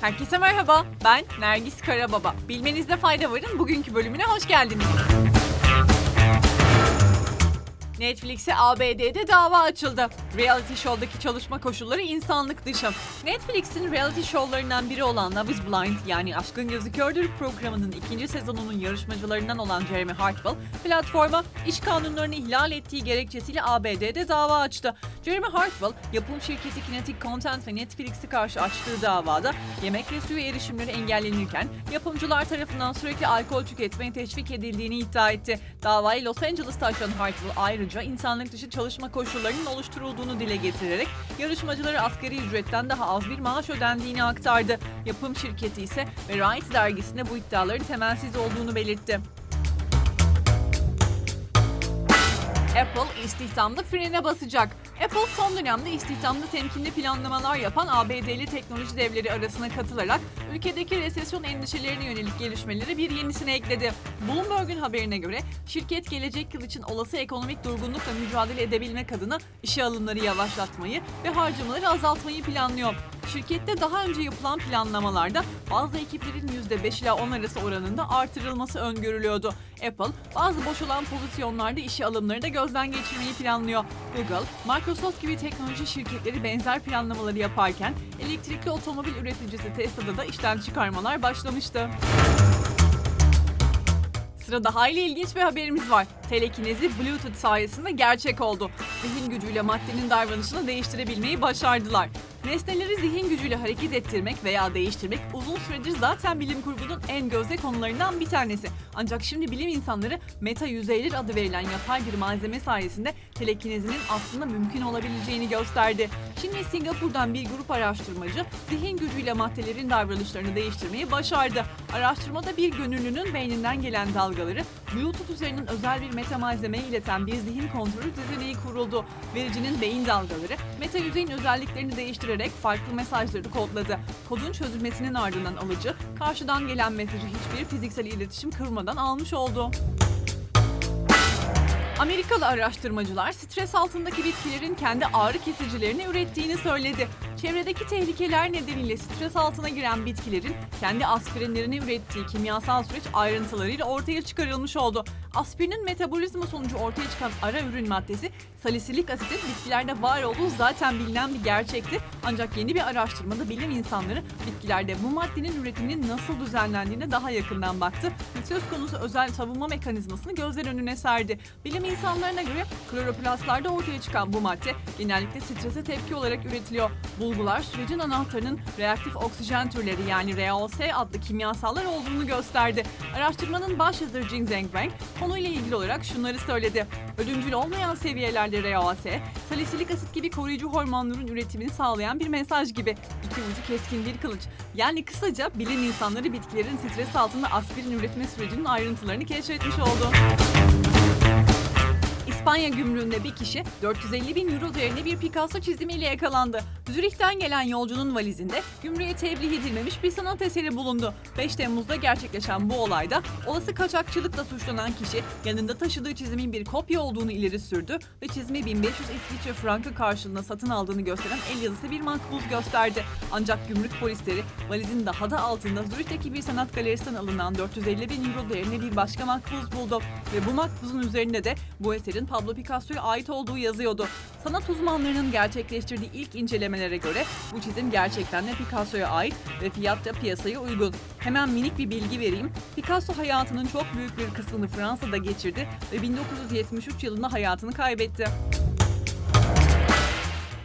Herkese merhaba, ben Nergis Karababa. Bilmenizde fayda varın bugünkü bölümüne hoş geldiniz. Netflix'e ABD'de dava açıldı. Reality show'daki çalışma koşulları insanlık dışı. Netflix'in reality show'larından biri olan Love is Blind yani Aşkın Gözü Kördür programının ikinci sezonunun yarışmacılarından olan Jeremy Hartwell, platforma iş kanunlarını ihlal ettiği gerekçesiyle ABD'de dava açtı. Jeremy Hartwell, yapım şirketi Kinetic Content ve Netflix'i karşı açtığı davada yemek ve suya erişimleri engellenirken yapımcılar tarafından sürekli alkol tüketmeye teşvik edildiğini iddia etti. Davayı Los Angeles'ta açan Hartwell ayrıca insanlık dışı çalışma koşullarının oluşturulduğunu dile getirerek yarışmacılara asgari ücretten daha az bir maaş ödendiğini aktardı. Yapım şirketi ise Variety dergisinde bu iddiaların temelsiz olduğunu belirtti. Apple istihdamda frene basacak. Apple son dönemde istihdamda temkinli planlamalar yapan ABD'li teknoloji devleri arasına katılarak ülkedeki resesyon endişelerine yönelik gelişmeleri bir yenisine ekledi. Bloomberg'un haberine göre şirket gelecek yıl için olası ekonomik durgunlukla mücadele edebilmek adına işe alımları yavaşlatmayı ve harcamaları azaltmayı planlıyor. Şirkette daha önce yapılan planlamalarda bazı ekiplerin %5 ila 10 arası oranında artırılması öngörülüyordu. Apple bazı boş olan pozisyonlarda işe alımları da gözden geçirmeyi planlıyor. Google, Microsoft gibi teknoloji şirketleri benzer planlamaları yaparken elektrikli otomobil üreticisi Tesla'da da işten çıkarmalar başlamıştı. Sırada hayli ilginç bir haberimiz var. Telekinezi Bluetooth sayesinde gerçek oldu. Zihin gücüyle maddenin davranışını değiştirebilmeyi başardılar. Nesneleri zihin gücüyle hareket ettirmek veya değiştirmek uzun süredir zaten bilim kurgunun en gözde konularından bir tanesi. Ancak şimdi bilim insanları meta yüzeyler adı verilen yapay bir malzeme sayesinde telekinezinin aslında mümkün olabileceğini gösterdi. Şimdi Singapur'dan bir grup araştırmacı zihin gücüyle maddelerin davranışlarını değiştirmeyi başardı. Araştırmada bir gönüllünün beyninden gelen dalgaları Bluetooth üzerinden özel bir meta malzemeye ileten bir zihin kontrolü düzeneği kuruldu. Vericinin beyin dalgaları meta yüzeyin özelliklerini değiştirerek farklı mesajları kodladı. Kodun çözülmesinin ardından alıcı karşıdan gelen mesajı hiçbir fiziksel iletişim kırmadan almış oldu. Amerikalı araştırmacılar stres altındaki bitkilerin kendi ağrı kesicilerini ürettiğini söyledi. Çevredeki tehlikeler nedeniyle stres altına giren bitkilerin kendi aspirinlerini ürettiği kimyasal süreç ayrıntılarıyla ortaya çıkarılmış oldu. Aspirinin metabolizma sonucu ortaya çıkan ara ürün maddesi salisilik asitin bitkilerde var olduğu zaten bilinen bir gerçekti. Ancak yeni bir araştırmada bilim insanları bitkilerde bu maddenin üretiminin nasıl düzenlendiğine daha yakından baktı söz konusu özel savunma mekanizmasını gözler önüne serdi. Bilim insanlarına göre kloroplastlarda ortaya çıkan bu madde genellikle strese tepki olarak üretiliyor. Bulgular sürecin anahtarının reaktif oksijen türleri yani RAOS adlı kimyasallar olduğunu gösterdi. Araştırmanın başyazarı Jing Zhengbang konuyla ilgili olarak şunları söyledi. Ölümcül olmayan seviyelerde RAOS, salisilik asit gibi koruyucu hormonların üretimini sağlayan bir mesaj gibi. İki ucu keskin bir kılıç. Yani kısaca bilim insanları bitkilerin stres altında aspirin üretme sürecinin ayrıntılarını keşfetmiş oldu. İspanya gümrüğünde bir kişi 450 bin euro değerinde bir Picasso çizimiyle yakalandı. Zürih'ten gelen yolcunun valizinde gümrüğe tebliğ edilmemiş bir sanat eseri bulundu. 5 Temmuz'da gerçekleşen bu olayda olası kaçakçılıkla suçlanan kişi yanında taşıdığı çizimin bir kopya olduğunu ileri sürdü ve çizimi 1500 İsviçre frankı karşılığında satın aldığını gösteren el yazısı bir makbuz gösterdi. Ancak gümrük polisleri valizin daha da altında Zürih'teki bir sanat galerisinden alınan 450 bin euro değerinde bir başka makbuz buldu. Ve bu makbuzun üzerinde de bu eserin Pablo Picasso'ya ait olduğu yazıyordu. Sanat uzmanlarının gerçekleştirdiği ilk incelemelere göre bu çizim gerçekten de Picasso'ya ait ve fiyat da piyasaya uygun. Hemen minik bir bilgi vereyim. Picasso hayatının çok büyük bir kısmını Fransa'da geçirdi ve 1973 yılında hayatını kaybetti.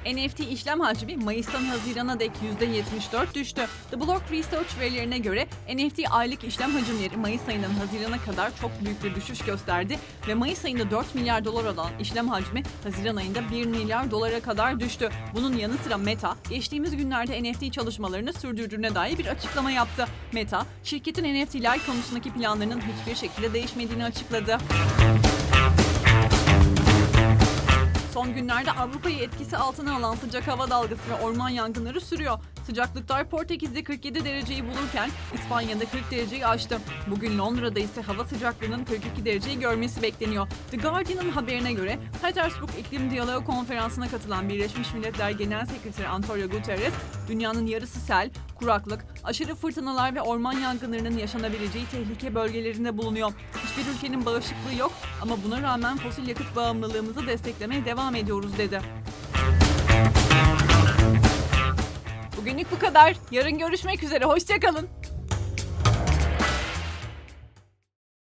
NFT işlem hacmi Mayıs'tan Haziran'a dek %74 düştü. The Block Research verilerine göre NFT aylık işlem hacimleri Mayıs ayından Haziran'a kadar çok büyük bir düşüş gösterdi ve Mayıs ayında 4 milyar dolar olan işlem hacmi Haziran ayında 1 milyar dolara kadar düştü. Bunun yanı sıra Meta geçtiğimiz günlerde NFT çalışmalarını sürdürdüğüne dair bir açıklama yaptı. Meta, şirketin NFT'ler konusundaki planlarının hiçbir şekilde değişmediğini açıkladı. Son günlerde Avrupa'yı etkisi altına alan sıcak hava dalgası ve orman yangınları sürüyor. Sıcaklıklar Portekiz'de 47 dereceyi bulurken İspanya'da 40 dereceyi aştı. Bugün Londra'da ise hava sıcaklığının 42 dereceyi görmesi bekleniyor. The Guardian'ın haberine göre Petersburg İklim Diyaloğu Konferansı'na katılan Birleşmiş Milletler Genel Sekreteri Antonio Guterres, dünyanın yarısı sel, kuraklık, aşırı fırtınalar ve orman yangınlarının yaşanabileceği tehlike bölgelerinde bulunuyor. Hiçbir ülkenin bağışıklığı yok ama buna rağmen fosil yakıt bağımlılığımızı desteklemeye devam ediyoruz dedi. Bugünlük bu kadar. Yarın görüşmek üzere. Hoşçakalın.